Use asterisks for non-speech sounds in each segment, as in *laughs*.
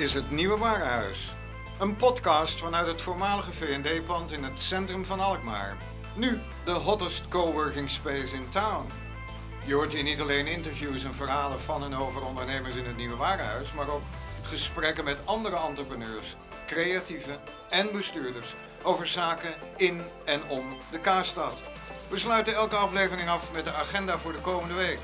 Is het Nieuwe Warenhuis. Een podcast vanuit het voormalige V&D-pand in het centrum van Alkmaar. Nu de hottest coworking space in town. Je hoort hier niet alleen interviews en verhalen van en over ondernemers in het Nieuwe Warenhuis, maar ook gesprekken met andere entrepreneurs, creatieven en bestuurders over zaken in en om de Kaarstad. We sluiten elke aflevering af met de agenda voor de komende week.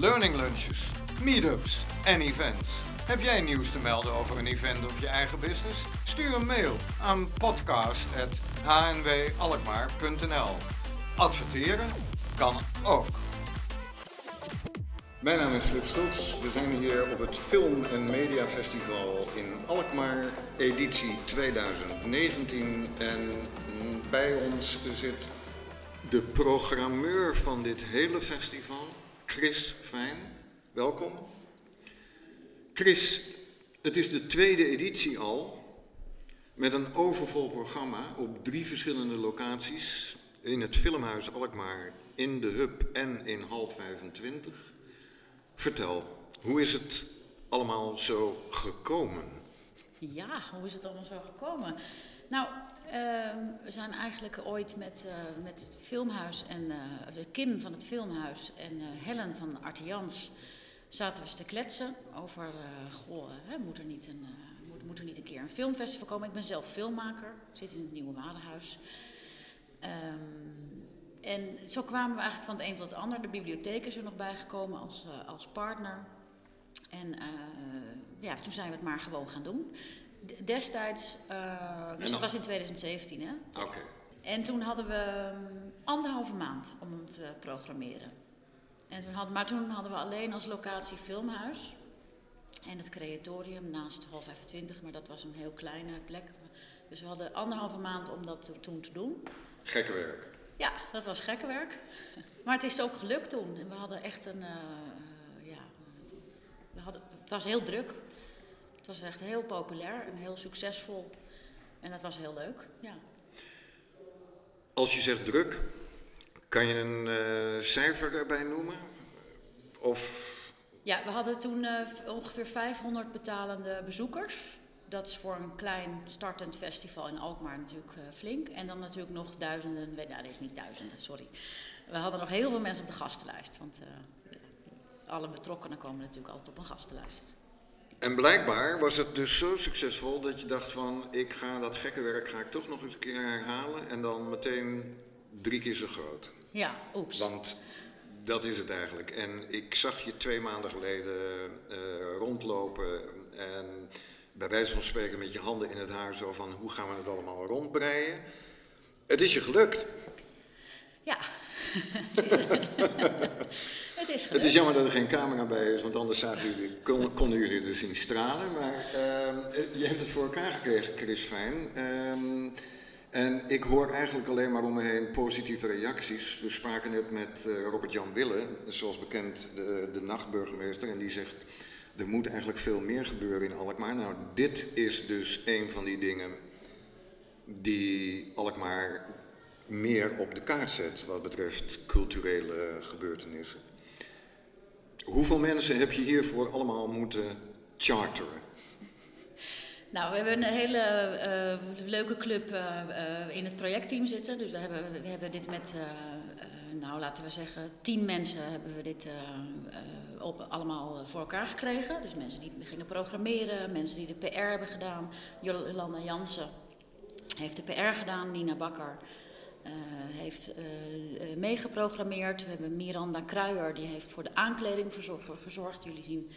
Learning lunches, meetups en events. Heb jij nieuws te melden over een event of je eigen business? Stuur een mail aan podcast.hnwalkmaar.nl Adverteren kan ook. Mijn naam is Flip Schultz. We zijn hier op het Film- en Mediafestival in Alkmaar, editie 2019. En bij ons zit de programmeur van dit hele festival, Chris Fijn. Welkom. Chris, het is de tweede editie al. Met een overvol programma op drie verschillende locaties. In het Filmhuis Alkmaar, in de Hub en in Hal 25. Vertel, hoe is het allemaal zo gekomen? Ja, hoe is het allemaal zo gekomen? Nou, ehm, we zijn eigenlijk ooit met, eh, met het filmhuis en de Kim van het filmhuis en eh, Helen van Artians zaten we te kletsen over, goh, moet, er niet een, moet, moet er niet een keer een filmfestival komen? Ik ben zelf filmmaker, zit in het Nieuwe Warenhuis. Ehm, en zo kwamen we eigenlijk van het een tot het ander. De bibliotheek is er nog bijgekomen als, als partner. En ja, toen zijn we het maar gewoon gaan doen. Destijds, eh, dus dat was in 2017 hè. Oké. En toen hadden we mm, anderhalve maand om hem te programmeren. En toen had, maar toen hadden we alleen als locatie Filmhuis. En het creatorium naast Hal 25, maar dat was een heel kleine plek. Dus we hadden anderhalve maand om dat to- toen te doen. Gekke werk. Ja, dat was gekke werk. *laughs* Maar het is ook gelukt toen. En we hadden echt een. eh, ja, we hadden, het was heel druk. Het was echt heel populair en heel succesvol. En dat was heel leuk. Ja. Als je zegt druk, kan je een eh, cijfer erbij noemen? Of Ja, we hadden toen eh, ongeveer 500 betalende bezoekers. Dat is voor een klein startend festival in Alkmaar natuurlijk eh, flink. En dan natuurlijk nog duizenden, nee, nou, dat is niet duizenden, sorry. We hadden nog heel veel mensen op de gastenlijst. Want alle betrokkenen komen natuurlijk altijd op een gastenlijst. En blijkbaar was het dus zo succesvol dat je dacht van ik ga dat gekke werk ga ik toch nog eens een keer herhalen en dan meteen drie keer zo groot. Ja, oeps. Want dat is het eigenlijk. En ik zag je twee maanden geleden eh, rondlopen en bij wijze van spreken met je handen in het haar zo van hoe gaan we het allemaal rondbreien. Het is je gelukt. Ja. *laughs* het is Het is jammer dat er geen camera bij is, want anders zagen jullie, kon- konden jullie er zien stralen. Maar ehm, je hebt het voor elkaar gekregen, Chris Fijn. Ehm, en ik hoor eigenlijk alleen maar om me heen positieve reacties. We spraken net met eh, Robert-Jan Wille, zoals bekend de, de nachtburgemeester. En die zegt, er moet eigenlijk veel meer gebeuren in Alkmaar. Nou, dit is dus een van die dingen die Alkmaar meer op de kaart zet wat betreft culturele gebeurtenissen. Hoeveel mensen heb je hiervoor allemaal moeten charteren? Nou, we hebben een hele eh, leuke club eh, eh, in het projectteam zitten. Dus we hebben, we hebben dit met, nou laten we zeggen, tien mensen hebben we dit op, allemaal voor elkaar gekregen. Dus mensen die gingen programmeren, mensen die de PR hebben gedaan. Jolanda Jansen heeft de PR gedaan, Nina Bakker heeft eh, eh, meegeprogrammeerd. We hebben Miranda Kruijer, die heeft voor de aankleding gezorgd. Jullie zien,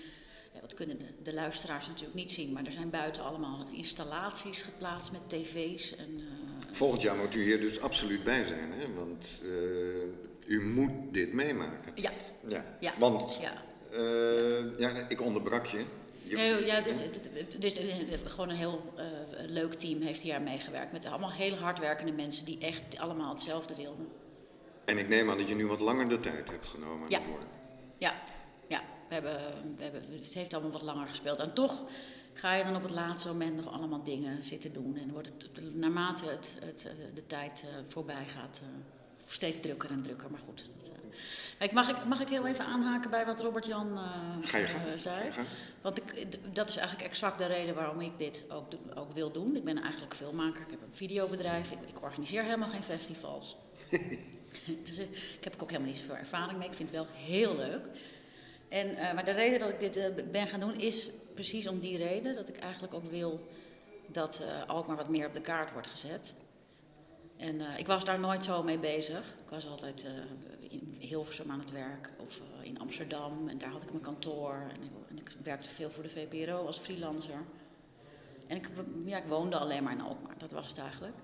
ja, dat kunnen de, de luisteraars natuurlijk niet zien, maar er zijn buiten allemaal installaties geplaatst met tv's. En, eh, Volgend jaar moet u hier dus absoluut bij zijn, hè? want eh, u moet dit meemaken. ja, Ja, Ja, want ja. eh, ja, ik onderbrak je. Nee, ja, het is, het, het is, het is gewoon een heel eh, leuk team heeft hier aan meegewerkt. Met allemaal heel hardwerkende mensen die echt allemaal hetzelfde wilden. En ik neem aan dat je nu wat langer de tijd hebt genomen Ja. daarvoor. Ja, ja we hebben, we hebben, het heeft allemaal wat langer gespeeld. En toch ga je dan op het laatste moment nog allemaal dingen zitten doen. En wordt het, naarmate het, het, eh, de tijd eh, voorbij gaat, steeds drukker en drukker, maar goed. Dat, ik mag, ik, mag ik heel even aanhaken bij wat Robert-Jan zei? Want ik, dat is eigenlijk exact de reden waarom ik dit ook, ook wil doen. Ik ben eigenlijk filmmaker, ik heb een videobedrijf, ik, ik organiseer helemaal geen festivals. *laughs* dus, ik heb ook helemaal niet zoveel ervaring mee, ik vind het wel heel leuk. En, maar de reden dat ik dit ben gaan doen is precies om die reden. Dat ik eigenlijk ook wil dat uh, maar wat meer op de kaart wordt gezet. En uh, ik was daar nooit zo mee bezig. Ik was altijd uh, in Hilversum aan het werk of in Amsterdam. En daar had ik mijn kantoor. En ik, en ik, werkte veel voor de VPRO als freelancer. En ik, ja, ik woonde alleen maar in Alkmaar. Dat was het eigenlijk.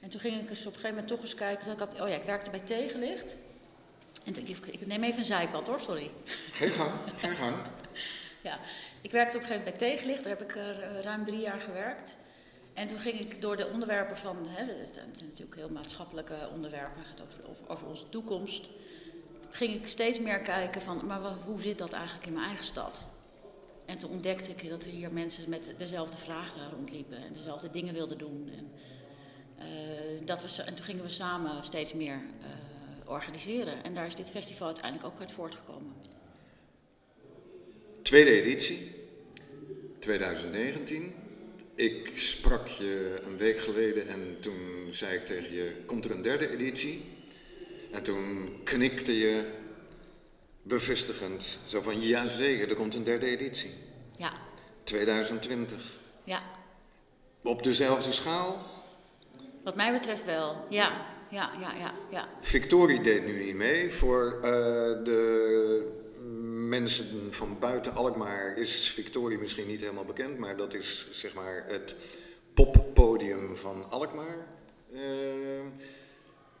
En toen ging ik eens op een gegeven moment toch eens kijken. Dat ik had, oh ja, ik werkte bij Tegenlicht. En ik, ik neem even een zijpad hoor, sorry. Geen gang, geen gang. *laughs* ja, ik werkte op een gegeven moment bij Tegenlicht, daar heb ik ruim drie jaar gewerkt. En toen ging ik door de onderwerpen van, hè, het zijn natuurlijk heel maatschappelijke onderwerpen, het gaat over, over, onze toekomst. Ging ik steeds meer kijken van, maar hoe zit dat eigenlijk in mijn eigen stad? En toen ontdekte ik dat er hier mensen met dezelfde vragen rondliepen en dezelfde dingen wilden doen. En, uh, dat we, en toen gingen we samen steeds meer uh, organiseren. En daar is dit festival uiteindelijk ook uit voortgekomen. Tweede editie, 2019. Ik sprak je een week geleden en toen zei ik tegen je, komt er een derde editie? En toen knikte je bevestigend, zo van, ja zeker, er komt een derde editie. Ja. 2020. Ja. Op dezelfde schaal? Wat mij betreft wel, ja. Ja, ja, ja, ja. Victorie deed nu niet mee voor uh, de mensen van buiten Alkmaar is Victorie misschien niet helemaal bekend, maar dat is zeg maar het poppodium van Alkmaar. Uh,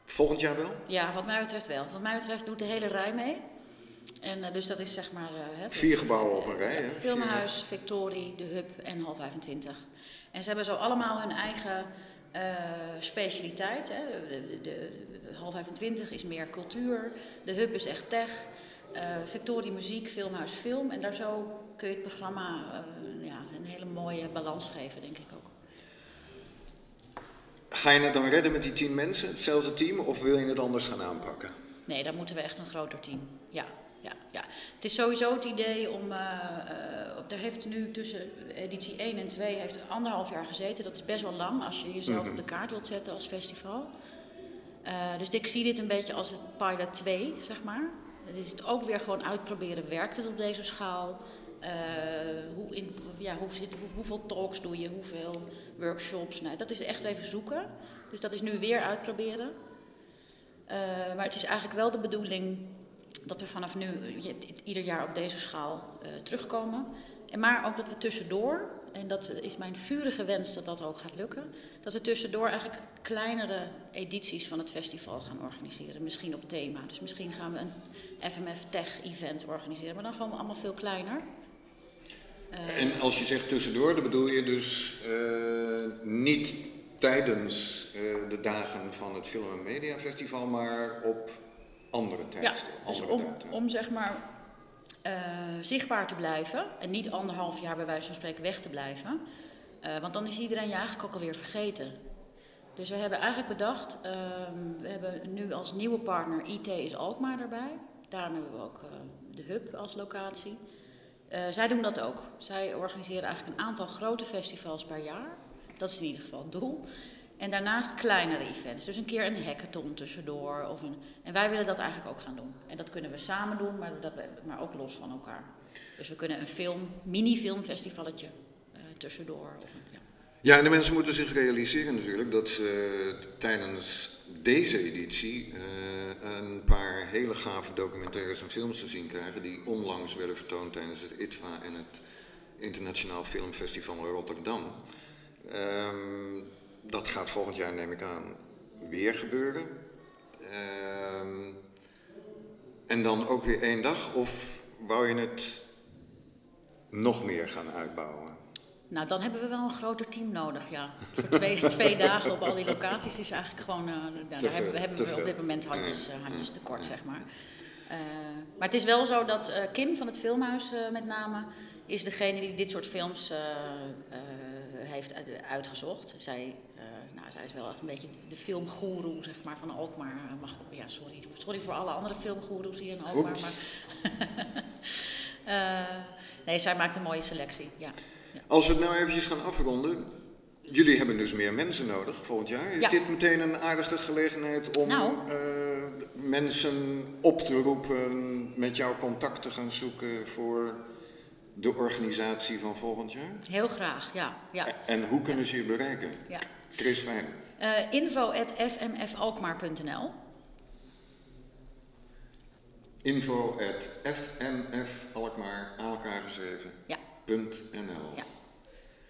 volgend jaar wel? Ja, wat mij betreft wel. Wat mij betreft doet de hele rij mee. En uh, dus dat is zeg maar... Uh, Vier gebouwen op een rij, hè? Filmhuis, Victorie, de Hub en Hal 25. En ze hebben zo allemaal hun eigen specialiteit. Hè. De, de, de, de Hal 25 is meer cultuur, de Hub is echt tech... Uh, Victorie Muziek, Filmhuis Film. En daar zo kun je het programma uh, ja, een hele mooie balans geven, denk ik ook. Ga je het dan redden met die tien mensen, hetzelfde team, of wil je het anders gaan aanpakken? Nee, dan moeten we echt een groter team. Ja, ja, ja. Het is sowieso het idee om. Uh, er heeft nu tussen editie 1 en 2 heeft anderhalf jaar gezeten. Dat is best wel lang als je jezelf mm -hmm. op de kaart wilt zetten als festival. dus ik zie dit een beetje als het pilot 2, zeg maar. Het is ook weer gewoon uitproberen. Werkt het op deze schaal? Uh, hoe in, ja, hoe zit, hoe, hoeveel talks doe je? Hoeveel workshops? Nou, dat is echt even zoeken. Dus dat is nu weer uitproberen. Uh, maar het is eigenlijk wel de bedoeling dat we vanaf nu ieder jaar op deze schaal uh, terugkomen. En maar ook dat we tussendoor, en dat is mijn vurige wens dat dat ook gaat lukken, dat we tussendoor eigenlijk kleinere edities van het festival gaan organiseren. Misschien op thema. Dus misschien gaan we een FMF Tech event organiseren, maar dan gewoon allemaal veel kleiner. Uh, en als je zegt tussendoor, dan bedoel je dus uh, niet tijdens uh, de dagen van het Film en Media Festival, maar op andere tijdstippen. Ja, dus om, om zeg maar zichtbaar te blijven en niet anderhalf jaar bij wijze van spreken weg te blijven. want dan is iedereen je eigenlijk ook alweer vergeten. Dus we hebben eigenlijk bedacht, ehm, we hebben nu als nieuwe partner IT is Alkmaar erbij. Daarom hebben we ook uh, de Hub als locatie. Uh, zij doen dat ook. Zij organiseren eigenlijk een aantal grote festivals per jaar. Dat is in ieder geval het doel. En daarnaast kleinere events. Dus een keer een hackathon tussendoor. Of een, en wij willen dat eigenlijk ook gaan doen. En dat kunnen we samen doen, maar, dat, maar ook los van elkaar. Dus we kunnen een film, mini-filmfestivalletje uh, tussendoor. Ja. Ja, en de mensen moeten zich realiseren natuurlijk dat ze tijdens deze editie uh, een paar hele gave documentaires en films te zien krijgen die onlangs werden vertoond tijdens het ITVA en het Internationaal Filmfestival Rotterdam. Um, dat gaat volgend jaar, neem ik aan, weer gebeuren. Um, en dan ook weer één dag, of wou je het nog meer gaan uitbouwen? Nou, dan hebben we wel een groter team nodig, ja. Voor twee, *laughs* twee dagen op al die locaties is eigenlijk gewoon... Uh, daar hebben, hebben we op dit moment handjes, uh, handjes tekort, zeg maar. Uh, maar het is wel zo dat Kim van het Filmhuis met name... is degene die dit soort films heeft uitgezocht. Zij, nou, zij is wel echt een beetje de filmgoeroe, zeg maar, van Alkmaar. Mag, ja, sorry, sorry voor alle andere filmgoeroes hier in Alkmaar. Maar, *laughs* nee, zij maakt een mooie selectie, ja. Als we het nou eventjes gaan afronden. Jullie hebben dus meer mensen nodig volgend jaar. Is dit meteen een aardige gelegenheid om nou. uh, mensen op te roepen, met jou contact te gaan zoeken voor de organisatie van volgend jaar? Heel graag, ja. ja. En hoe kunnen ze je bereiken? Ja. Chris Fijn. Uh, eh, info.fmfalkmaar.nl Info at aan elkaar geschreven. Ja. .nl. Ja.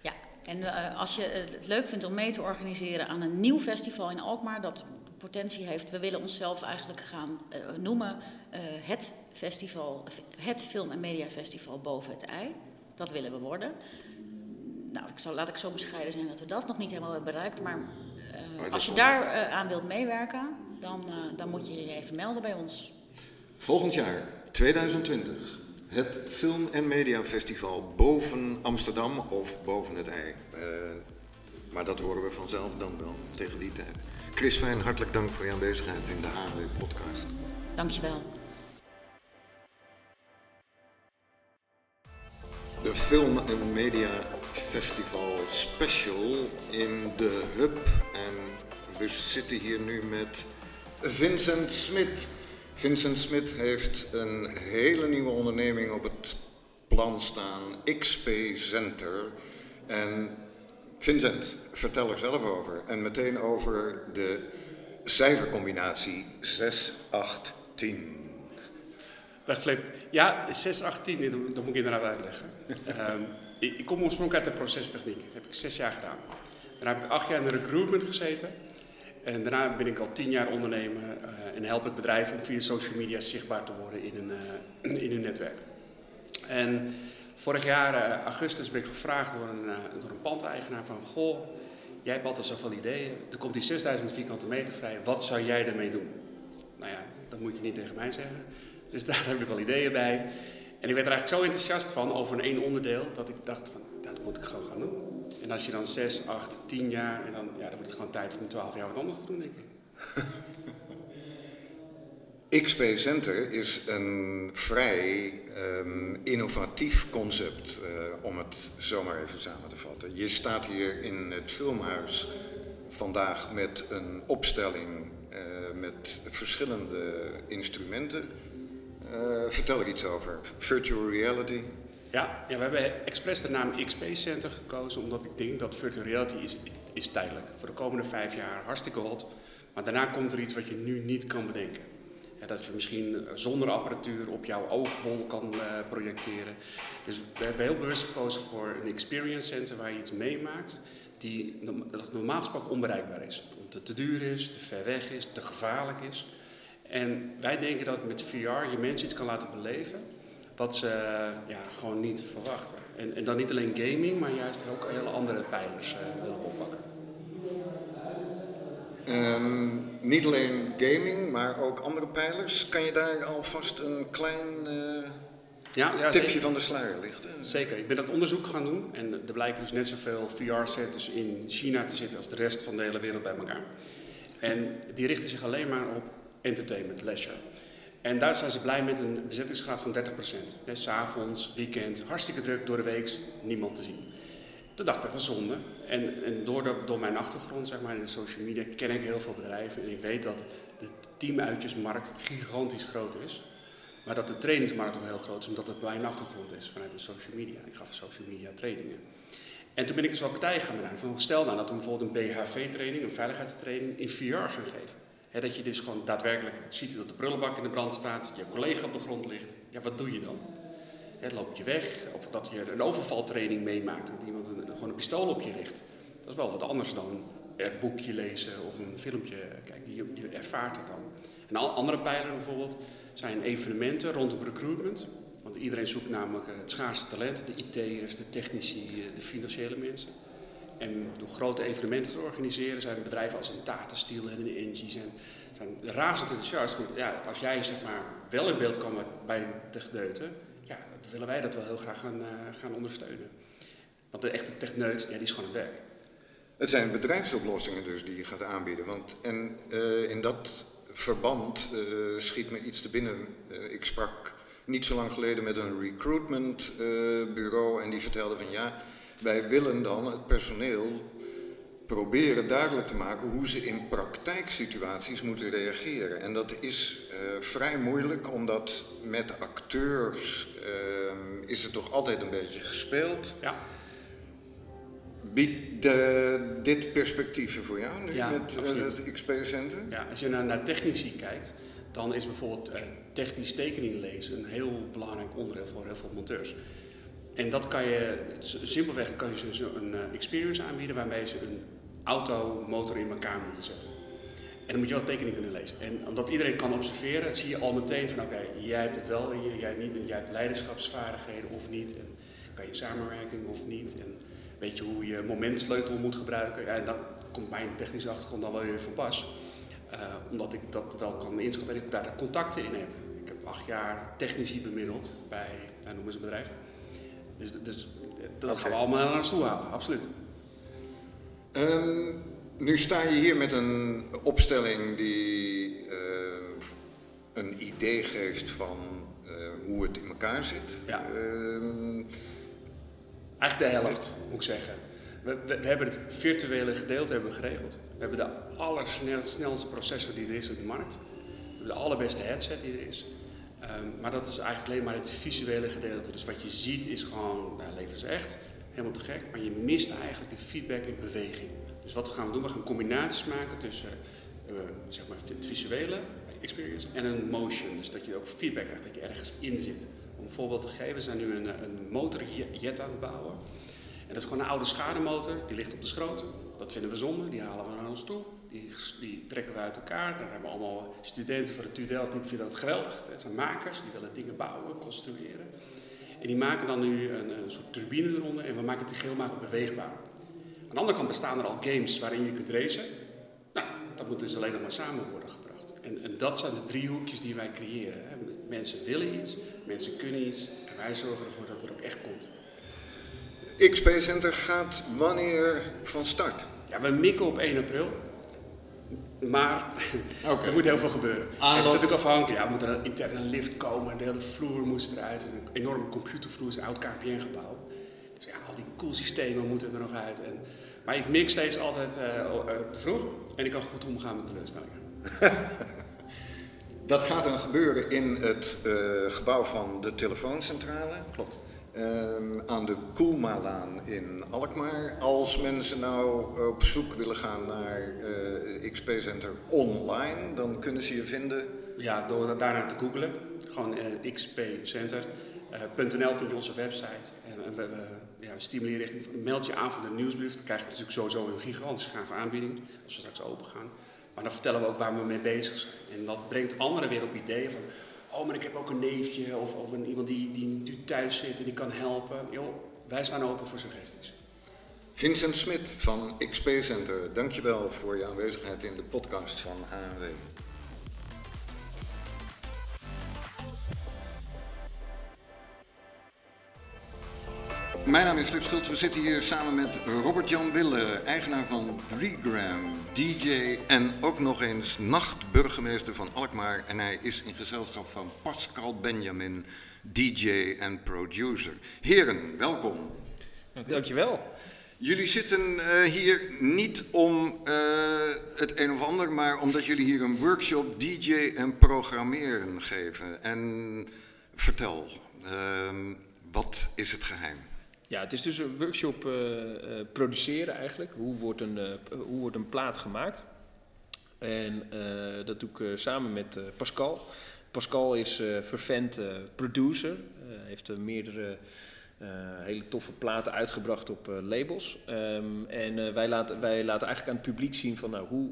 ja. En uh, als je het leuk vindt om mee te organiseren aan een nieuw festival in Alkmaar, dat potentie heeft. We willen onszelf eigenlijk gaan uh, noemen uh, het festival, het film- en mediafestival boven het ei. Dat willen we worden. Nou, ik zal, laat ik zo bescheiden zijn dat we dat nog niet helemaal hebben bereikt. Maar als je daar aan wilt meewerken, dan, dan moet je je even melden bij ons. Volgend jaar, 2020, het Film- en Mediafestival boven Amsterdam of boven het ei. maar dat horen we vanzelf dan wel tegen die tijd. Chris Fijn, hartelijk dank voor je aanwezigheid in de ANW-podcast. Dankjewel. De Film en Media Festival Special in de Hub. En we zitten hier nu met Vincent Smit. Vincent Smit heeft een hele nieuwe onderneming op het plan staan, XP Center. En Vincent, vertel er zelf over. En meteen over de cijfercombinatie 6, 8, 10. Dag Flip. Ja, 6, 8, 10, dat, moet ik inderdaad uitleggen. um, *laughs* ik, ik, kom oorspronkelijk uit de procestechniek. Dat heb ik zes jaar gedaan. Daarna heb ik acht jaar in de recruitment gezeten. En daarna ben ik al tien jaar ondernemer uh, en help ik bedrijven om via social media zichtbaar te worden in een, uh, in hun netwerk. En Vorig jaar, uh, augustus, ben ik gevraagd door een, door een pandeigenaar van... Goh, jij hebt altijd zoveel ideeën. Er komt die 6000 vierkante meter vrij. Wat zou jij daarmee doen? Nou ja, dat moet je niet tegen mij zeggen. Dus *laughs* daar heb ik wel ideeën bij. En ik werd er eigenlijk zo enthousiast van over een één onderdeel... dat ik dacht van, dat moet ik gewoon gaan doen. En als je dan 6, 8, 10 jaar... En dan, ja, dan wordt het gewoon tijd om 12 jaar wat anders te doen, denk ik. *laughs* XP Center is een vrij um, innovatief concept, uh, om het zomaar even samen te vatten. Je staat hier in het filmhuis vandaag met een opstelling uh, met verschillende instrumenten. Uh, vertel er iets over. Virtual reality. Ja, ja, we hebben expres de naam XP Center gekozen omdat ik denk dat virtual reality is, is, tijdelijk. Voor de komende vijf jaar hartstikke hot. Maar daarna komt er iets wat je nu niet kan bedenken dat je misschien eh, zonder apparatuur op jouw oogbol kan uh, projecteren. Dus we hebben heel bewust gekozen voor een experience center waar je iets meemaakt die, dat normaal gesproken onbereikbaar is. Omdat het te duur is, te ver weg is, te gevaarlijk is. En wij denken dat met VR je mensen iets kan laten beleven wat ze ja, gewoon niet verwachten. En, en dan niet alleen gaming, maar juist ook hele andere pijlers uh, willen oppakken. Um, niet alleen gaming, maar ook andere pijlers. Kan je daar alvast een klein uh, ja, ja, tipje van de sluier lichten? Zeker. Ik ben dat onderzoek gaan doen. En er blijken dus net zoveel VR-centers in China te zitten als de rest van de hele wereld bij elkaar. En die richten zich alleen maar op entertainment, leisure. En daar zijn ze blij met een bezettingsgraad van 30%. S'avonds, weekend, hartstikke druk, door de week, niemand te zien. Toen dacht ik, dat is zonde. En, en door, door mijn achtergrond zeg maar, in de social media ken ik heel veel bedrijven. En ik weet dat de teamuitjesmarkt gigantisch groot is. Maar dat de trainingsmarkt ook heel groot is, omdat het mijn achtergrond is vanuit de social media. Ik gaf social media trainingen. En toen ben ik eens wat partijen gaan benaderen. Stel nou dat we bijvoorbeeld een BHV-training, een veiligheidstraining in VR gaan geven. Dat je dus gewoon daadwerkelijk ziet dat de prullenbak in de brand staat, je collega op de grond ligt. Ja, wat doe je dan? loop je weg, of dat je een overvaltraining meemaakt, dat iemand een, gewoon een pistool op je richt. Dat is wel wat anders dan een boekje lezen of een filmpje kijken. Je, je ervaart het dan. En andere pijlers bijvoorbeeld zijn evenementen rondom recruitment. Want iedereen zoekt namelijk het schaarste talent, de IT'ers, de technici, de financiële mensen. En door grote evenementen te organiseren zijn bedrijven als een Tata Steel en een Engie zijn, zijn razend enthousiast. Ja, als jij zeg maar wel in beeld kan bij techneuten, ja, willen wij dat wel heel graag gaan, uh, gaan ondersteunen. Want de echte techneut, ja, die is gewoon het werk. Het zijn bedrijfsoplossingen dus die je gaat aanbieden. Want, en uh, in dat verband uh, schiet me iets te binnen. Ik sprak niet zo lang geleden met een recruitmentbureau en die vertelde van ja, wij willen dan het personeel proberen duidelijk te maken hoe ze in praktijksituaties moeten reageren. En dat is uh, vrij moeilijk, omdat met acteurs uh, is het toch altijd een beetje gespeeld. Ja. Biedt de, dit perspectieven voor jou nu Ja, met het XP Center? Ja, als je naar, naar technici kijkt, dan is bijvoorbeeld eh, technisch tekening lezen een heel belangrijk onderdeel voor heel veel monteurs. En dat kan je, simpelweg kan je ze een eh, experience aanbieden waarmee ze een auto, motor in elkaar moeten zetten. En dan moet je wel tekening kunnen lezen. En omdat iedereen kan observeren, zie je al meteen van oké, jij hebt het wel je, jij niet. En jij hebt leiderschapsvaardigheden of niet. En kan je samenwerking of niet. En weet je hoe je momentsleutel moet gebruiken. Ja, en dan komt mijn technische achtergrond dan wel weer van pas. Eh, omdat ik dat wel kan inschatten en ik daar contacten in heb. Ik heb acht jaar technici bemiddeld bij, nou, noem eens een bedrijf. Dus, dus dat gaan we allemaal naar ons toe halen, absoluut. Ehm, nu sta je hier met een opstelling die eh, een idee geeft van eh, hoe het in elkaar zit. Ja. Ehm, Eigenlijk de helft, moet ik zeggen. We, we, we hebben het virtuele gedeelte hebben we geregeld. We hebben de allersnelste processor die er is op de markt. We hebben de allerbeste headset die er is. Ehm, maar dat is eigenlijk alleen maar het visuele gedeelte. Dus wat je ziet is gewoon, nou, leven is echt, helemaal te gek. Maar je mist eigenlijk het feedback in beweging. Dus wat we gaan doen, we gaan combinaties maken tussen eh, zeg maar het visuele experience en een motion. Dus dat je ook feedback krijgt, dat je ergens in zit. Om een voorbeeld te geven, we zijn nu een, een motorjet aan het bouwen. En dat is gewoon een oude schademotor, die ligt op de schroot. Dat vinden we zonde, die halen we naar ons toe. Die, die trekken we uit elkaar. Daar hebben we allemaal studenten van de TU Delft, die vinden dat geweldig. Dat zijn makers, die willen dingen bouwen, construeren. En die maken dan nu een, een soort turbine eronder en we maken het geheel maken beweegbaar. Aan de andere kant bestaan er al games waarin je kunt racen. Nou, dat moet dus alleen nog maar samen worden gebracht. En, en dat zijn de driehoekjes die wij creëren. Hè. Mensen willen iets, mensen kunnen iets en wij zorgen ervoor dat het er ook echt komt. XP Center gaat wanneer van start? Ja, we mikken op 1 april. Maar er moet heel veel gebeuren. Kijk, we zijn natuurlijk afhankelijk. Ja, er moet een interne lift komen. De hele vloer moest eruit. Het is Een enorme computervloer. Het is een oud KPN-gebouw. Dus ja, al die koelsystemen moeten er nog uit. En, maar ik mik steeds altijd eh, o- eh, te vroeg. En ik kan goed omgaan met teleurstellingen. *laughs* Dat gaat dan gebeuren in het eh, gebouw van de telefooncentrale. Klopt. Ehm, aan de Koelmalaan in Alkmaar. Als mensen nou op zoek willen gaan naar eh, XP Center online, dan kunnen ze je vinden. Ja, door daarnaar te googlen. Gewoon eh, xpcenter.nl vind je onze website. En eh, we, we, ja, we stimuleren richting. Meld je aan voor de nieuwsbrief. Dan krijg je natuurlijk sowieso een gigantische gave aanbieding. Als we straks open gaan. Maar dan vertellen we ook waar we mee bezig zijn. En dat brengt anderen weer op ideeën van. Oh, maar ik heb ook een neefje of, of een, iemand die, die nu thuis zit en die kan helpen. Wij staan open voor suggesties. Vincent Smit van XP Center, dankjewel voor je aanwezigheid in de podcast van ANW. Mijn naam is Luc Schultz. We zitten hier samen met Robert-Jan Wille, eigenaar van 3gram, DJ en ook nog eens nachtburgemeester van Alkmaar. En hij is in gezelschap van Pascal Benjamin, DJ en producer. Heren, welkom. Dankjewel. Jullie zitten eh, hier niet om eh, het een of ander, maar omdat jullie hier een workshop DJ en programmeren geven. En vertel, ehm, wat is het geheim? Ja, het is dus een workshop eh, eh, produceren eigenlijk. Hoe wordt een, eh, hoe wordt een plaat gemaakt? En dat doe ik samen met Pascal. Pascal is eh vervent producer. heeft meerdere hele toffe platen uitgebracht op labels. Ehm, en wij, laten, wij laten eigenlijk aan het publiek zien van nou, hoe,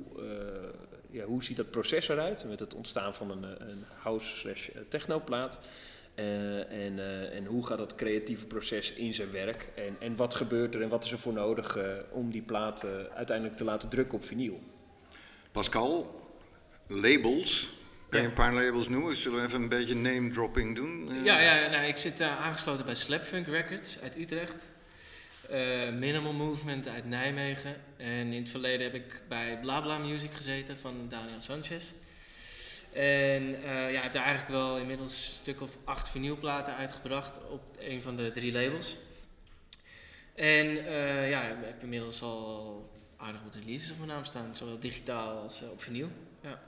ja, hoe ziet dat proces eruit met het ontstaan van een, een house slash technoplaat. Eh, en, eh, en hoe gaat dat creatieve proces in zijn werk? En, en wat gebeurt er en wat is er voor nodig eh, om die plaat eh, uiteindelijk te laten drukken op vinyl? Pascal, labels. Kan je een paar labels noemen? Zullen we even een beetje name dropping doen? Ja, ja nou, ik zit aangesloten bij Slapfunk Records uit Utrecht. eh, Minimal Movement uit Nijmegen. En in het verleden heb ik bij Blabla Music gezeten van Daniel Sanchez. En eh ja, heb daar eigenlijk wel inmiddels een stuk of acht vinylplaten uitgebracht op een van de drie labels. En eh, ja, ik heb inmiddels al aardig wat releases op mijn naam staan, zowel digitaal als eh, op vinyl. Ja.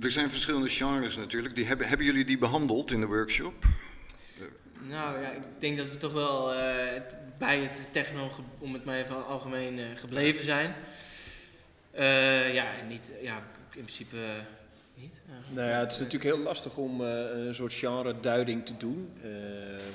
Er zijn verschillende genres natuurlijk. Die hebben, hebben jullie die behandeld in de workshop? Nou ja, ik denk dat we toch wel bij het techno, om het maar even algemeen gebleven zijn. Ja, niet, ja, in principe niet. Nou ja, het is natuurlijk heel lastig om eh, een soort genre-duiding te doen. Eh,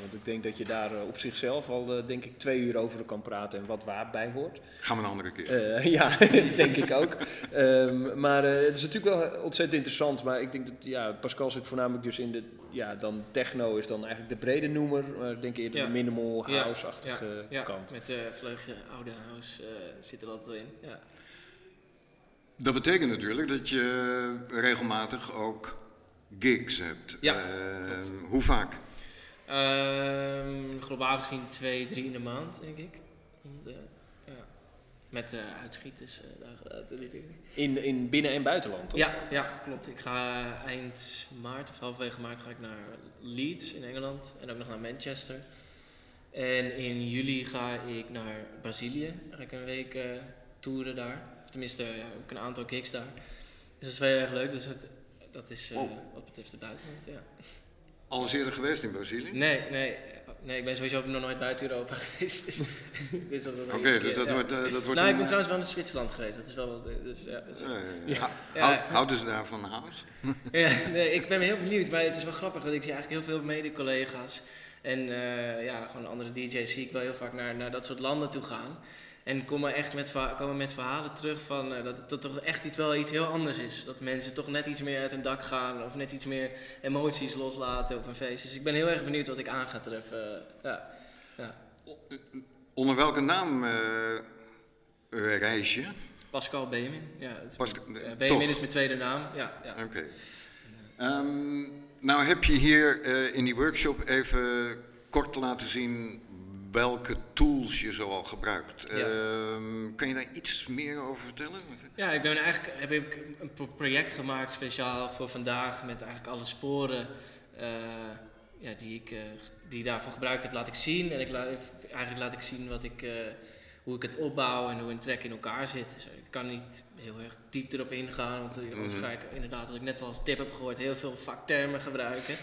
want ik denk dat je daar eh, op zichzelf al, eh, denk ik, twee uur over kan praten en wat waarbij hoort. Gaan we een andere keer. Eh, *laughs* ja, *laughs* denk ik ook. Ehm, maar eh, het is natuurlijk wel ontzettend interessant. Maar ik denk dat ja, Pascal zit voornamelijk dus in de. Ja, dan techno is dan eigenlijk de brede noemer. Maar ik denk eerder Ja. de minimal Ja, house-achtige ja, kant. met de vleugje oude house eh, zit er altijd wel in. Dat betekent natuurlijk dat je regelmatig ook gigs hebt. Ja, Eh, hoe vaak? Ehm, globaal gezien twee, drie in de maand, denk ik. Want, eh, ja. Met uh, uitschieters uh, dagen later natuurlijk. In, in binnen- en buitenland, toch? Ja, ja, klopt. Ik ga eind maart of halverwege maart ga ik naar Leeds in Engeland en ook nog naar Manchester. En in juli ga ik naar Brazilië. Dan ga ik een week uh, toeren daar. Tenminste, ja, ook een aantal gigs daar. Dus dat is wel heel erg leuk. Dus het, dat is uh, oh. wat betreft de buitenland, ja. Al eens eerder geweest in Brazilië? Nee, nee. Nee, ik ben sowieso nog nooit buiten Europa *laughs* geweest. Dus, dus Oké, okay, dus dat, ja. wordt, uh, dat wordt... Nou, een... ik ben trouwens wel in Zwitserland geweest. Dat is wel wat... Dus, ja, ja, ja, ja. Houden ze daar van house? *laughs* ja, nee, ik ben heel benieuwd. Maar het is wel grappig, want ik zie eigenlijk heel veel mede-collega's... En uh, ja, gewoon andere DJ's zie ik wel heel vaak naar, naar dat soort landen toe gaan. En komen echt met, komen met verhalen terug van uh, dat dat toch echt iets, wel iets heel anders is. Dat mensen toch net iets meer uit hun dak gaan of net iets meer emoties loslaten op een feest. Dus ik ben heel erg benieuwd wat ik aan ga treffen. Ja. ja. Onder welke naam uh, reis je? Pascal Benjamin. Ja, uh, Benjamin is mijn tweede naam. Ja, ja. Oké. Okay. Um, nou heb je hier uh, in die workshop even kort laten zien welke tools je zoal gebruikt. Ja. Uh, kan je daar iets meer over vertellen? Ja, ik ben eigenlijk heb ik een project gemaakt speciaal voor vandaag met eigenlijk alle sporen uh, ja, die ik uh, die daarvoor gebruikt heb, laat ik zien. En ik laat, eigenlijk laat ik zien wat ik, uh, hoe ik het opbouw en hoe een track in elkaar zit. Dus ik kan niet heel erg diep erop ingaan, want anders ga ik inderdaad, wat ik net al als tip heb gehoord, heel veel vaktermen gebruiken.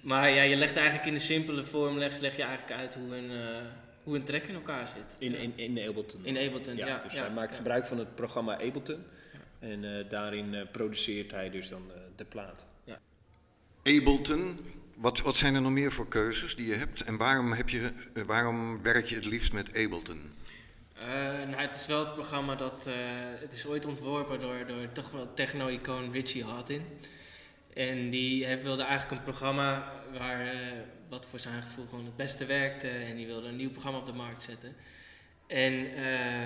Maar ja, je legt eigenlijk in de simpele vorm leg, leg je eigenlijk uit hoe een, uh, hoe een track in elkaar zit. In, in, in Ableton. In Ableton, ja. ja dus ja, hij maakt gebruik van het programma Ableton. En uh, daarin uh, produceert hij dus dan de plaat. Ableton, wat, wat zijn er nog meer voor keuzes die je hebt? En waarom, heb je, waarom werk je het liefst met Ableton? Uh, nou, het is wel het programma dat. Uh, het is ooit ontworpen door, door toch wel techno-icoon Richie Hawtin. En die heeft, wilde eigenlijk een programma waar, uh, wat voor zijn gevoel gewoon het beste werkte. En die wilde een nieuw programma op de markt zetten. En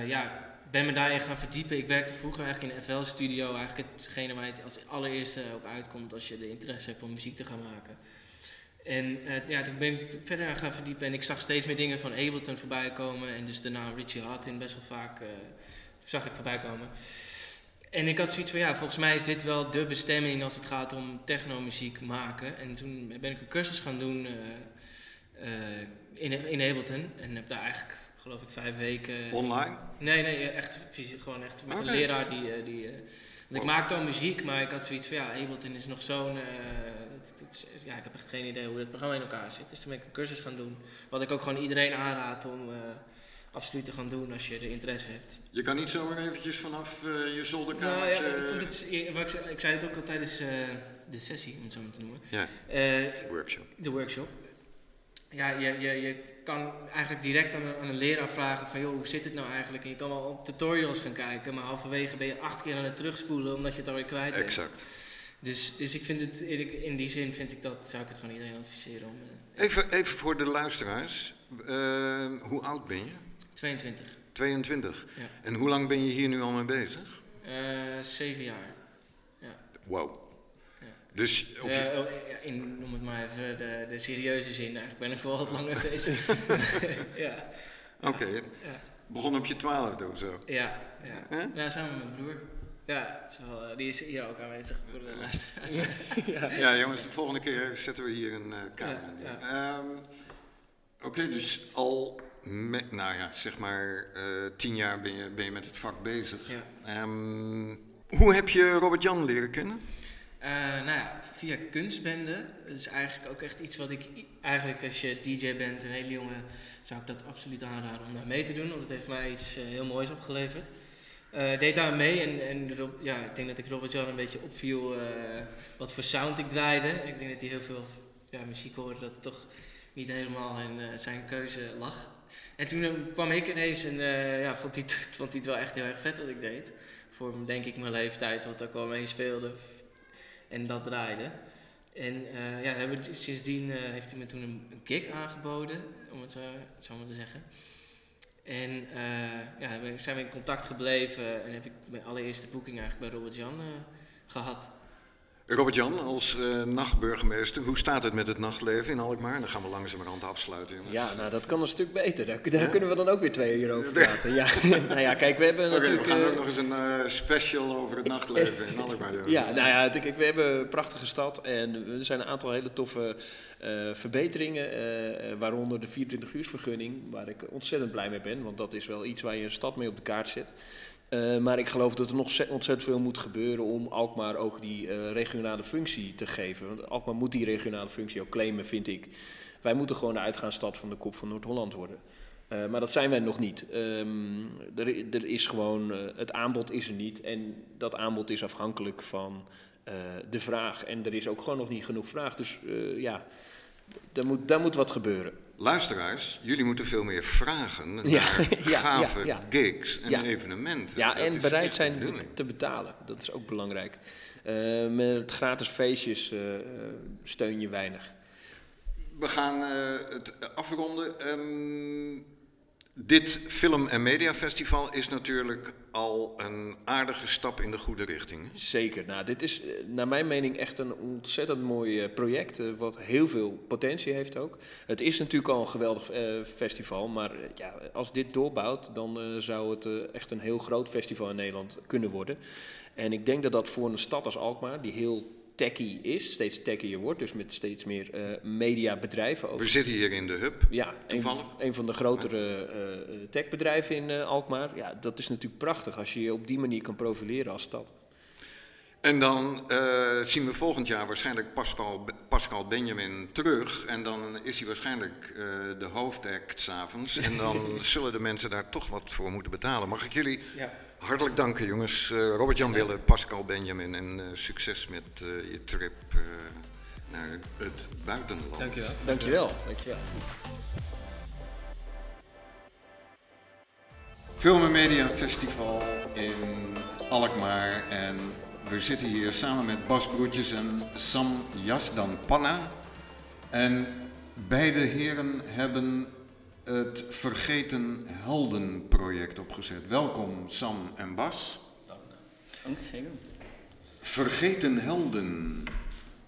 ja, ben me daarin gaan verdiepen. Ik werkte vroeger eigenlijk in de FL-studio. Eigenlijk hetgene waar je als allereerste op uitkomt als je de interesse hebt om muziek te gaan maken. En uh, ja, toen ben ik verder gaan verdiepen en ik zag steeds meer dingen van Ableton voorbij komen. En dus de naam Richie Hartin best wel vaak uh, zag ik voorbij komen. En ik had zoiets van, ja, volgens mij is dit wel de bestemming als het gaat om technomuziek maken. En toen ben ik een cursus gaan doen uh, in, in Ableton. En heb daar eigenlijk, geloof ik, vijf weken... Online? Nee, nee, echt fysiek, gewoon echt met okay. een leraar die... die want ik maakte al muziek, maar ik had zoiets van, ja, Ableton is nog zo'n... ja, ik heb echt geen idee hoe het programma in elkaar zit. Dus toen ben ik een cursus gaan doen. Wat ik ook gewoon iedereen aanraad om uh, absoluut te gaan doen als je er interesse hebt. Je kan niet zomaar eventjes vanaf uh, je zolderkamer... Nou, ja, ik, vond het, ik, ik zei het ook al tijdens uh, de sessie, om het zo maar te noemen. Ja, de workshop. De workshop. Ja, je, je, je kan eigenlijk direct aan een, aan een leraar vragen van... joh, hoe zit het nou eigenlijk? En je kan wel op tutorials gaan kijken... maar halverwege ben je acht keer aan het terugspoelen... omdat je het alweer kwijt bent. Exact. Dus, dus ik vind het, in die zin vind ik dat, zou ik het gewoon iedereen adviseren om... Even, even voor de luisteraars. Uh, hoe oud ben je? 22. 22. Ja. En hoe lang ben je hier nu al mee bezig? Uh, zeven jaar. Ja. Wow. Ja. Dus op je... in, noem het maar even de, de serieuze zin, eigenlijk ben ik wel wat langer bezig. *laughs* ja. Oké. Ja. Begon op je twaalfde of zo? Ja, ja. Ja samen met mijn broer. Ja, het is wel, eh, die is hier ook aanwezig voor de luisteraars. *laughs* Ja, jongens, de volgende keer zetten we hier een eh camera Ja, neer. Ehm, Oké, dus al, met, nou ja, zeg maar eh, tien jaar ben je, ben je met het vak bezig. Ja. Ehm, hoe heb je Robert-Jan leren kennen? Eh, nou ja, via kunstbenden. Dat is eigenlijk ook echt iets wat ik... Eigenlijk als je DJ bent, een hele jongen, zou ik dat absoluut aanraden om daar mee te doen. Want het heeft mij iets eh, heel moois opgeleverd. Eh deed daar mee en, en Rob- ja, ik denk dat ik Robert Jan een beetje opviel wat voor sound ik draaide. Ik denk dat hij heel veel ja, muziek hoorde dat toch niet helemaal in eh, zijn keuze lag. En toen eh, kwam ik ineens en eh, ja, vond hij, *laughs* vond het wel echt heel erg vet wat ik deed. Voor denk ik mijn leeftijd, wat ook mee speelde en dat draaide. En ja, hebben, sindsdien heeft hij me toen een, een gig aangeboden, om het zo, maar te zeggen. En ja, zijn we in contact gebleven en heb ik mijn allereerste boeking eigenlijk bij Robert Jan eh, gehad. Robert-Jan, als eh, nachtburgemeester, hoe staat het met het nachtleven in Alkmaar? Dan gaan we langzamerhand afsluiten. jongens. Ja, nou dat kan een stuk beter. Daar, daar kunnen we dan ook weer twee uur over praten. Ja. *laughs* *laughs* nou ja, kijk, we hebben Oké, natuurlijk... we gaan eh, ook nog eens een eh, special over het nachtleven in Alkmaar *laughs* doen. Ja, nou ja, kijk, we hebben een prachtige stad en er zijn een aantal hele toffe verbeteringen, waaronder de 24-uursvergunning, waar ik ontzettend blij mee ben, want dat is wel iets waar je een stad mee op de kaart zet. Eh, maar ik geloof dat er nog ze- ontzettend veel moet gebeuren om Alkmaar ook die eh, regionale functie te geven. Want Alkmaar moet die regionale functie ook claimen, vind ik. Wij moeten gewoon de uitgaansstad van de kop van Noord-Holland worden. Eh, maar dat zijn wij nog niet. Ehm, er, er is gewoon, het aanbod is er niet. En dat aanbod is afhankelijk van de vraag. En er is ook gewoon nog niet genoeg vraag. Dus ja, daar moet, daar moet wat gebeuren. Luisteraars, jullie moeten veel meer vragen naar *laughs* Ja, gave ja, ja. gigs en evenementen. Ja, Dat en bereid zijn te betalen. Dat is ook belangrijk. Eh, met gratis feestjes eh, steun je weinig. We gaan eh, het afronden. Ehm, dit Film- en Mediafestival is natuurlijk al een aardige stap in de goede richting. Zeker. Nou, dit is eh, naar mijn mening echt een ontzettend mooi eh, project, eh, wat heel veel potentie heeft ook. Het is natuurlijk al een geweldig festival, maar ja, als dit doorbouwt, dan zou het echt een heel groot festival in Nederland kunnen worden. En ik denk dat dat voor een stad als Alkmaar, die heel techy is, steeds techier wordt, dus met steeds meer eh, mediabedrijven ook. We zitten hier in de hub. Ja, Toevallig. een van de grotere eh, techbedrijven in eh, Alkmaar. Ja, dat is natuurlijk prachtig als je je op die manier kan profileren als stad. En dan eh, zien we volgend jaar waarschijnlijk Pascal, Pascal Benjamin terug. En dan is hij waarschijnlijk eh, de hoofdact s'avonds. En dan *laughs* zullen de mensen daar toch wat voor moeten betalen. Mag ik jullie Ja. Hartelijk danken, jongens. Eh, Robert-Jan Wille, Pascal Benjamin. En eh, succes met eh, je trip eh, naar het buitenland. Dankjewel. Dankjewel. Dankjewel. Film en Media Festival in Alkmaar. En we zitten hier samen met Bas Broertjes en Sam Jasdan Panna. En beide heren hebben het Vergeten Helden project opgezet. Welkom Sam en Bas. Dank, zeker. Vergeten Helden.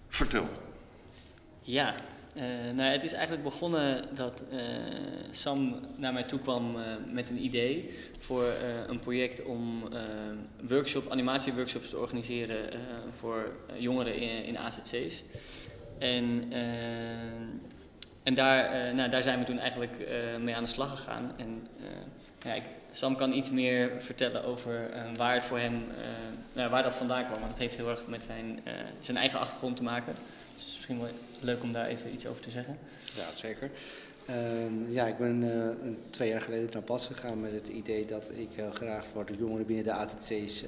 Vertel. Ja, eh, nou, het is eigenlijk begonnen dat eh, Sam naar mij toe kwam eh, met een idee voor een project om workshop, animatieworkshops te organiseren voor jongeren in, in AZC's. En, en daar, eh, nou, daar zijn we toen eigenlijk eh, mee aan de slag gegaan. En eh, ja, ik, Sam kan iets meer vertellen over waar het voor hem, nou, waar dat vandaan kwam. Want het heeft heel erg met zijn, zijn eigen achtergrond te maken. Dus het is misschien wel leuk om daar even iets over te zeggen. Ja, zeker. Ehm, ja, ik ben twee jaar geleden naar Bas gegaan met het idee dat ik heel graag voor de jongeren binnen de ATC's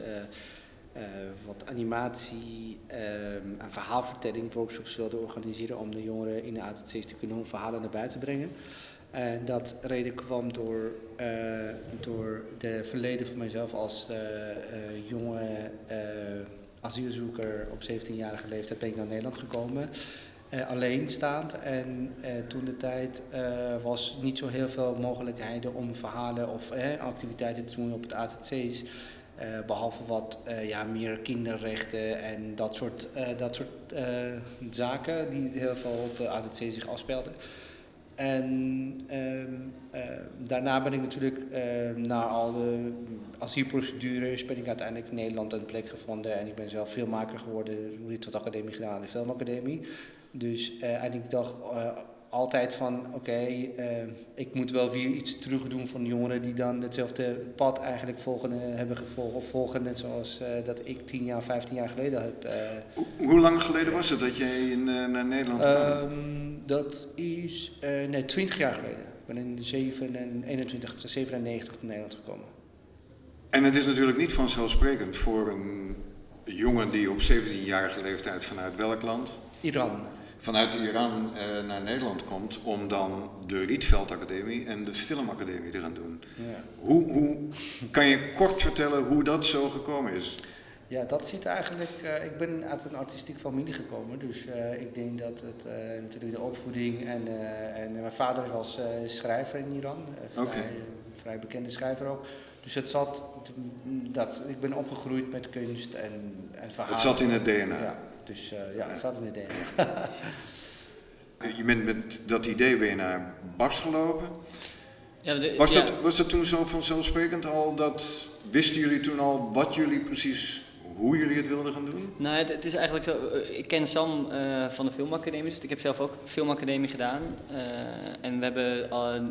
eh, wat animatie ehm, en verhaalvertelling workshops wilde organiseren om de jongeren in de ATC's te kunnen hun verhalen naar buiten brengen. En dat reden kwam door, eh, door de verleden van mijzelf als eh, jonge asielzoeker op 17-jarige leeftijd ben ik naar Nederland gekomen. Alleenstaand en toen de tijd was niet zo heel veel mogelijkheden om verhalen of activiteiten te doen op het ATC's. Eh, behalve wat eh, ja, meer kinderrechten en dat soort, eh, dat soort zaken die heel veel op de AZC zich afspeelden. En ehm, daarna ben ik natuurlijk ehm, na al de asielprocedures ben ik uiteindelijk in Nederland een plek gevonden en ik ben zelf filmmaker geworden, Rietveld Academie gedaan aan de Filmacademie. Dus en ik dacht altijd van oké, eh, ik moet wel weer iets terug doen van jongeren die dan hetzelfde pad eigenlijk volgen, hebben gevolgd of volgen net zoals eh, dat ik 10 jaar, 15 jaar geleden heb. eh, Hoe, hoe lang geleden was het dat jij in, naar Nederland kwam? Ehm, dat is nee, 20 jaar geleden. Ik ben in 7 en 21, 97 naar Nederland gekomen. En het is natuurlijk niet vanzelfsprekend voor een jongen die op 17-jarige leeftijd vanuit welk land? Iran. Vanuit Iran eh, naar Nederland komt om dan de Rietveld Academie en de Filmacademie te gaan doen. Ja. Hoe, hoe kan je kort vertellen hoe dat zo gekomen is? ja, dat zit eigenlijk. eh, ik ben uit een artistiek familie gekomen, dus eh, ik denk dat het natuurlijk de opvoeding en, en mijn vader was schrijver in Iran, vrij, vrij bekende schrijver ook. Dus het zat, dat, ik ben opgegroeid met kunst en, en verhalen. Het zat in het DNA. Ja, dus eh, ja, in het. Eh, *laughs* Je bent met dat idee ben je naar Bas gelopen. Ja, de- Was, ja. dat, was dat toen zo vanzelfsprekend al dat, wisten jullie toen al wat jullie precies, hoe jullie het wilden gaan doen? Nou, het, het is eigenlijk zo. eh, Ik ken Sam eh, van de Filmacademie, dus ik heb zelf ook Filmacademie gedaan. Eh, en we hebben al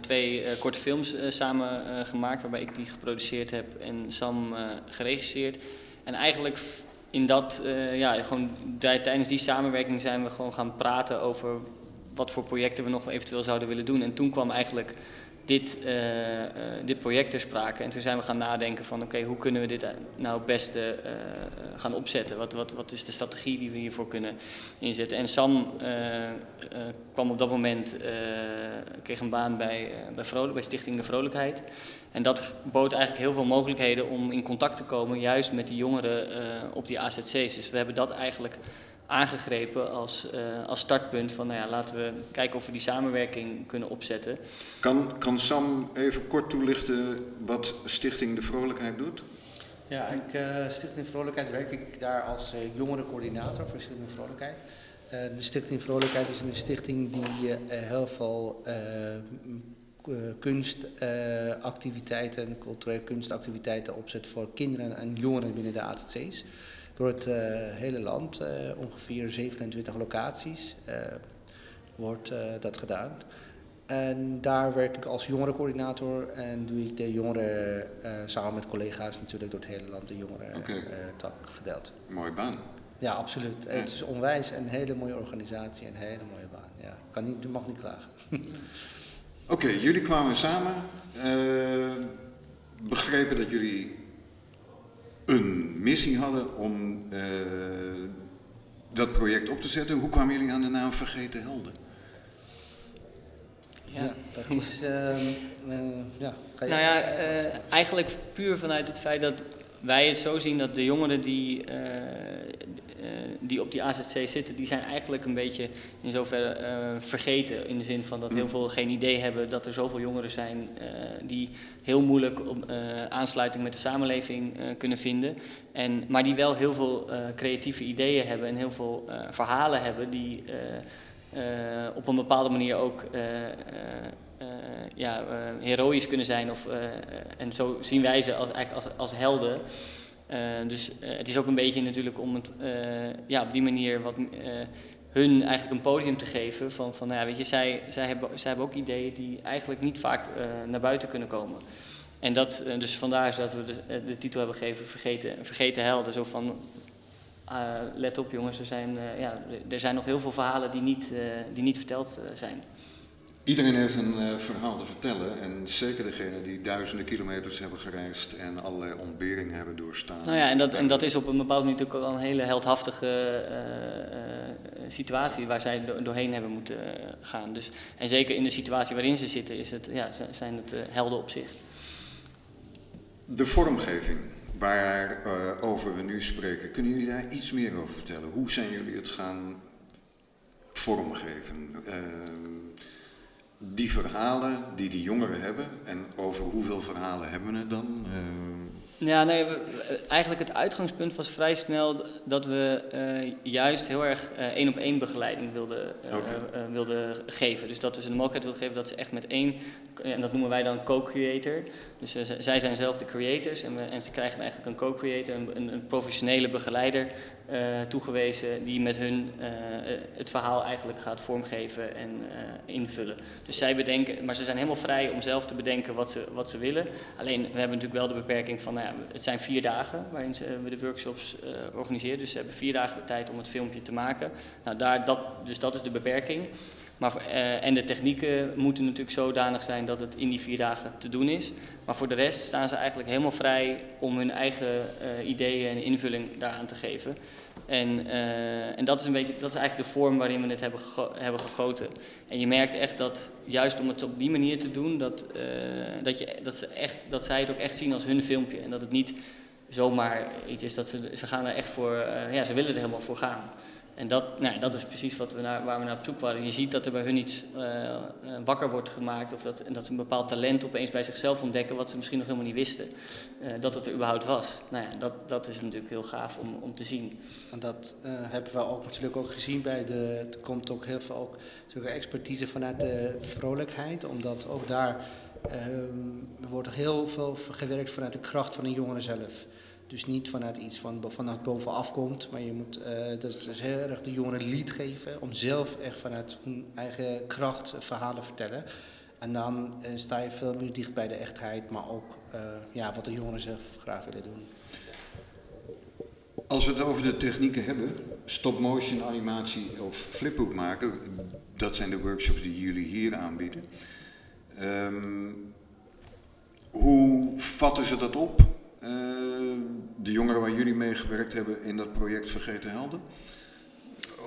twee korte films samen eh, gemaakt, waarbij ik die geproduceerd heb en Sam eh, geregisseerd. En eigenlijk in dat, eh, ja, gewoon tij- tijdens die samenwerking zijn we gewoon gaan praten over wat voor projecten we nog eventueel zouden willen doen. En toen kwam eigenlijk dit, eh, eh, dit project ter sprake. En toen zijn we gaan nadenken van oké, hoe kunnen we dit nou het beste eh, gaan opzetten? Wat, wat, wat is de strategie die we hiervoor kunnen inzetten? En Sam eh, eh, kwam op dat moment, eh, kreeg een baan bij, eh, bij, bij Stichting De Vrolijkheid. En dat bood eigenlijk heel veel mogelijkheden om in contact te komen, juist met die jongeren eh, op die AZC's. Dus we hebben dat eigenlijk aangegrepen als, eh, als startpunt van nou ja, laten we kijken of we die samenwerking kunnen opzetten. Kan, kan Sam even kort toelichten wat Stichting De Vrolijkheid doet? Ja, ik, eh, Stichting Vrolijkheid werk ik daar als eh jongerencoördinator voor Stichting Vrolijkheid. Eh, de Stichting Vrolijkheid is een stichting die eh, heel veel eh, eh, kunstactiviteiten, culturele kunstactiviteiten opzet voor kinderen en jongeren binnen de AZC's. Door het eh, hele land, eh, ongeveer 27 locaties, eh, wordt dat gedaan. En daar werk ik als jongerencoördinator en doe ik de jongeren samen met collega's natuurlijk door het hele land de jongeren Oké. eh, tak gedeeld. Mooie baan. Ja, absoluut. Het is onwijs een hele mooie organisatie en een hele mooie baan. Ja, kan niet, mag niet klagen. Oké, jullie kwamen samen, begrepen dat jullie een missie hadden om eh, dat project op te zetten. Hoe kwamen jullie aan de naam Vergeten Helden? Ja, dat is. ehm, eh, ja, Nou ja, eh, eigenlijk puur vanuit het feit dat wij het zo zien dat de jongeren die, eh, eh, die op die AZC zitten, die zijn eigenlijk een beetje in zoverre eh, vergeten. In de zin van dat heel veel geen idee hebben dat er zoveel jongeren zijn die heel moeilijk op, aansluiting met de samenleving kunnen vinden. En, maar die wel heel veel creatieve ideeën hebben en heel veel verhalen hebben die op een bepaalde manier ook ja, eh, heroïs kunnen zijn. Of, eh, eh, en zo zien wij ze als, eigenlijk als, als helden. Eh, dus eh, het is ook een beetje natuurlijk om het, eh, ja, op die manier wat, eh, hun eigenlijk een podium te geven. Van, van nou ja, weet je, zij, zij, hebben, zij hebben ook ideeën die eigenlijk niet vaak eh, naar buiten kunnen komen. En dat, eh, dus vandaar is dat we de, eh, titel hebben gegeven Vergeten, Vergeten Helden. Zo van, eh, let op jongens, er zijn, eh, ja, er zijn nog heel veel verhalen die niet, eh, die niet verteld eh, zijn. Iedereen heeft een eh, verhaal te vertellen en zeker degenen die duizenden kilometers hebben gereisd en allerlei ontberingen hebben doorstaan. Nou ja, en dat, en dat is op een bepaalde manier natuurlijk al een hele heldhaftige eh, eh, situatie waar zij do- doorheen hebben moeten gaan. Dus, en zeker in de situatie waarin ze zitten is het, ja, zijn het helden op zich. De vormgeving waarover over we nu spreken, kunnen jullie daar iets meer over vertellen? Hoe zijn jullie het gaan vormgeven? Ehm, die verhalen die die jongeren hebben, en over hoeveel verhalen hebben we het dan? Ehm, Ja, nee, eigenlijk het uitgangspunt was vrij snel dat we uh, juist heel erg uh, één op één begeleiding wilden, okay. wilden geven. Dus dat we ze de mogelijkheid wilden geven dat ze echt met één, en dat noemen wij dan co-creator. Dus zij zijn zelf de creators en, we, en ze krijgen eigenlijk een co-creator, een, een, professionele begeleider toegewezen die met hun het verhaal eigenlijk gaat vormgeven en invullen. Dus zij bedenken, maar ze zijn helemaal vrij om zelf te bedenken wat ze, wat ze willen. Alleen we hebben natuurlijk wel de beperking van, nou ja, het zijn vier dagen waarin ze, we de workshops organiseren. Dus ze hebben vier dagen tijd om het filmpje te maken. Nou, daar, dat, dus dat is de beperking. Maar uh, en de technieken moeten natuurlijk zodanig zijn dat het in die vier dagen te doen is. Maar voor de rest staan ze eigenlijk helemaal vrij om hun eigen uh, ideeën en invulling daaraan te geven. En, uh, en dat, is een beetje, dat is eigenlijk de vorm waarin we het hebben, hebben gegoten. En je merkt echt dat, juist om het op die manier te doen, dat, dat, je, dat, ze echt, dat zij het ook echt zien als hun filmpje. En dat het niet zomaar iets is dat ze, ze gaan er echt voor, ja, ze willen er helemaal voor gaan. En dat, nou, dat is precies wat we naar, waar we naar op zoek waren. Je ziet dat er bij hun iets uh, wakker wordt gemaakt. Of dat, en dat ze een bepaald talent opeens bij zichzelf ontdekken. wat ze misschien nog helemaal niet wisten. Uh, dat het er überhaupt was. Nou ja, dat, dat is natuurlijk heel gaaf om, om te zien. En dat hebben we ook natuurlijk ook gezien bij de. Er komt ook heel veel ook, expertise vanuit de vrolijkheid. Omdat ook daar. Um, er wordt heel veel gewerkt vanuit de kracht van de jongeren zelf. Dus niet vanuit iets van vanaf bovenaf komt, maar je moet uh, dat is heel erg de jongeren lied geven om zelf echt vanuit hun eigen kracht verhalen vertellen. En dan uh, sta je veel meer dicht bij de echtheid, maar ook uh, ja, wat de jongeren zelf graag willen doen. Als we het over de technieken hebben, stop-motion animatie of flipbook maken, dat zijn de workshops die jullie hier aanbieden. Um, hoe vatten ze dat op? Uh, de jongeren waar jullie mee gewerkt hebben in dat project Vergeten Helden?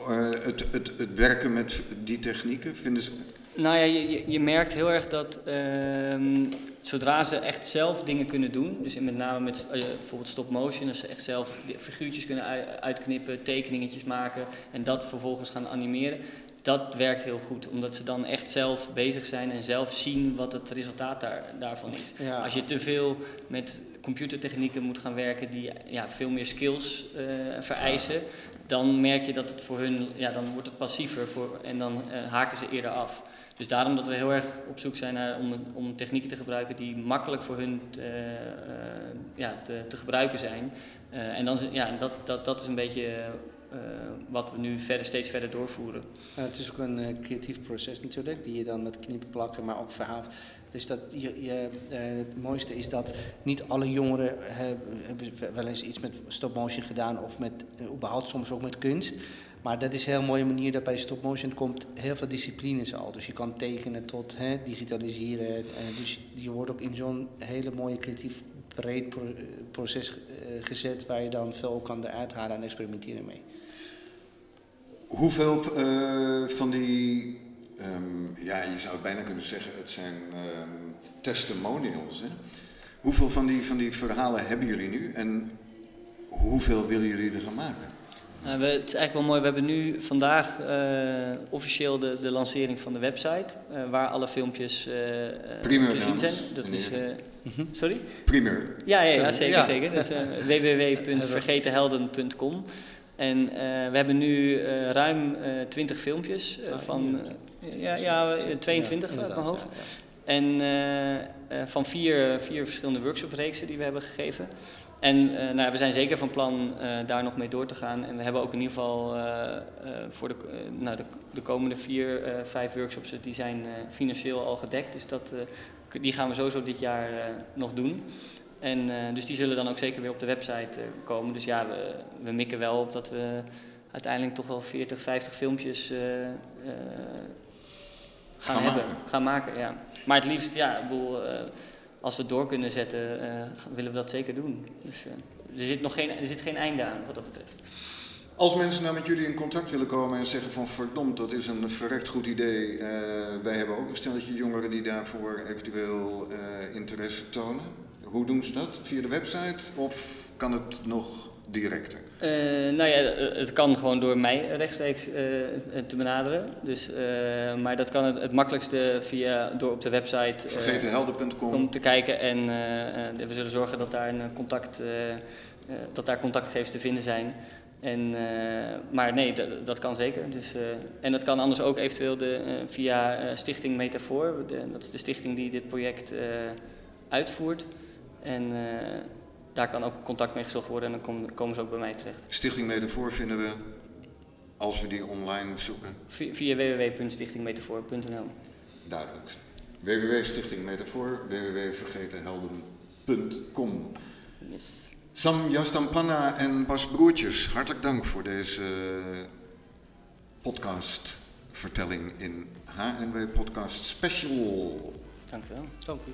Uh, het, het, het werken met die technieken, vinden ze... Nou ja, je, je merkt heel erg dat uh, zodra ze echt zelf dingen kunnen doen, dus met name met uh, bijvoorbeeld stop motion, als ze echt zelf figuurtjes kunnen uitknippen, tekeningetjes maken en dat vervolgens gaan animeren, dat werkt heel goed, omdat ze dan echt zelf bezig zijn en zelf zien wat het resultaat daar, daarvan is. Ja. Als je te veel met computertechnieken moet gaan werken die ja, veel meer skills uh, vereisen, dan merk je dat het voor hun, ja, dan wordt het passiever voor, en dan uh, haken ze eerder af. Dus daarom dat we heel erg op zoek zijn naar, om, om technieken te gebruiken die makkelijk voor hun te, uh, ja, te, te, gebruiken zijn. en dan, ja, dat, dat, dat is een beetje uh, wat we nu verder, steeds verder doorvoeren. Uh, het is ook een uh, creatief proces natuurlijk, die je dan met knippen plakken, maar ook verhaal. Dus dat je, je het mooiste is dat niet alle jongeren hebben wel eens iets met stop motion gedaan of met überhaupt soms ook met kunst. Maar dat is een heel mooie manier dat bij stop motion komt heel veel disciplines al. Dus je kan tekenen tot hè, digitaliseren. dus je wordt ook in zo'n hele mooie creatief breed pro proces gezet waar je dan veel kan eruit halen en experimenteren mee. Hoeveel van die, um, ja, je zou bijna kunnen zeggen, het zijn um, testimonials. Hè? Hoeveel van die, van die verhalen hebben jullie nu en hoeveel willen jullie er gaan maken? Nou, we, het is eigenlijk wel mooi. We hebben nu vandaag uh, officieel de, de lancering van de website, uh, waar alle filmpjes uh, te zien zijn. Dat is, Mhm. sorry? Primeur. Ja, ja, ja zeker, ja. zeker. Dat is *laughs* www.vergetenhelden.com. En uh, we hebben nu uh, ruim uh, 20 filmpjes ah, van, ja, ja, 22 uit mijn hoofd. En van vier, vier verschillende workshopreeksen die we hebben gegeven. En nou, we zijn zeker van plan daar nog mee door te gaan. En we hebben ook in ieder geval voor de, nou, de, de, komende vier, vijf workshops, die zijn financieel al gedekt. Dus dat, die gaan we sowieso dit jaar nog doen. En, dus die zullen dan ook zeker weer op de website komen. Dus ja, we, we mikken wel op dat we uiteindelijk toch wel 40, 50 filmpjes gaan, gaan, hebben. Maken. Gaan maken, ja. Maar het liefst, ja, ik bedoel, als we het door kunnen zetten, willen we dat zeker doen. Dus er, zit nog geen, er zit geen einde aan wat dat betreft. Als mensen nou met jullie in contact willen komen en zeggen van verdomd, dat is een verrekt goed idee. wij hebben ook een stelletje jongeren die daarvoor eventueel interesse tonen. Hoe doen ze dat? Via de website of kan het nog directer? Eh, nou ja, eh, het kan gewoon door mij rechtstreeks eh, te benaderen. Dus, maar dat kan het, het makkelijkste via, door op de website Vergetenhelden.com. om te kijken. En we zullen zorgen dat daar, een contact, dat daar contactgegevens te vinden zijn. En, maar nee, dat, dat kan zeker. Dus, en dat kan anders ook eventueel de, via Stichting Metafoor. De, dat is de stichting die dit project uitvoert. En eh, daar kan ook contact mee gezocht worden en dan kom- komen ze ook bij mij terecht. Stichting Metafoor vinden we, als we die online zoeken, Vi- Via www.stichtingmetafoor.nl. duidelijk. www.stichtingmetafoor, www.vergetenhelden.com. Yes. Sam Jastampanna en Bas Broertjes, hartelijk dank voor deze podcastvertelling in HNW Podcast Special. Dank u wel. Dank u.